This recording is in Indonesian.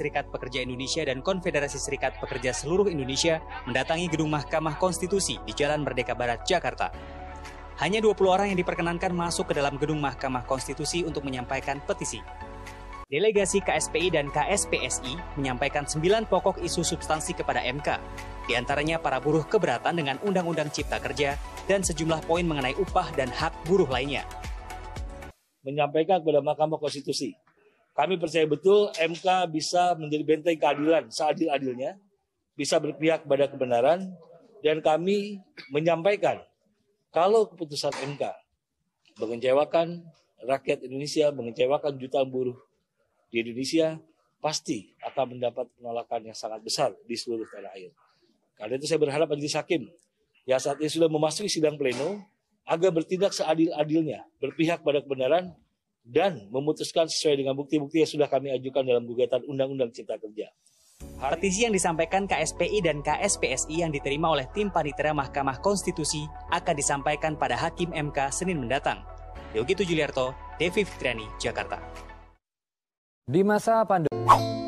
Serikat Pekerja Indonesia dan Konfederasi Serikat Pekerja Seluruh Indonesia mendatangi gedung Mahkamah Konstitusi di Jalan Merdeka Barat, Jakarta. Hanya 20 orang yang diperkenankan masuk ke dalam gedung Mahkamah Konstitusi untuk menyampaikan petisi. Delegasi KSPI dan KSPSI menyampaikan sembilan pokok isu substansi kepada MK, di antaranya para buruh keberatan dengan Undang-Undang Cipta Kerja dan sejumlah poin mengenai upah dan hak buruh lainnya. Menyampaikan kepada Mahkamah Konstitusi kami percaya betul MK bisa menjadi benteng keadilan seadil-adilnya, bisa berpihak pada kebenaran, dan kami menyampaikan kalau keputusan MK mengecewakan rakyat Indonesia, mengecewakan jutaan buruh di Indonesia, pasti akan mendapat penolakan yang sangat besar di seluruh tanah air. Karena itu saya berharap majelis hakim yang saat ini sudah memasuki sidang pleno agar bertindak seadil-adilnya, berpihak pada kebenaran, dan memutuskan sesuai dengan bukti-bukti yang sudah kami ajukan dalam gugatan Undang-Undang Cipta Kerja. Petisi yang disampaikan KSPI dan KSPSI yang diterima oleh tim panitera Mahkamah Konstitusi akan disampaikan pada Hakim MK Senin mendatang. Yogi Tujuliarto, Devi Fitriani, Jakarta. Di masa pandemi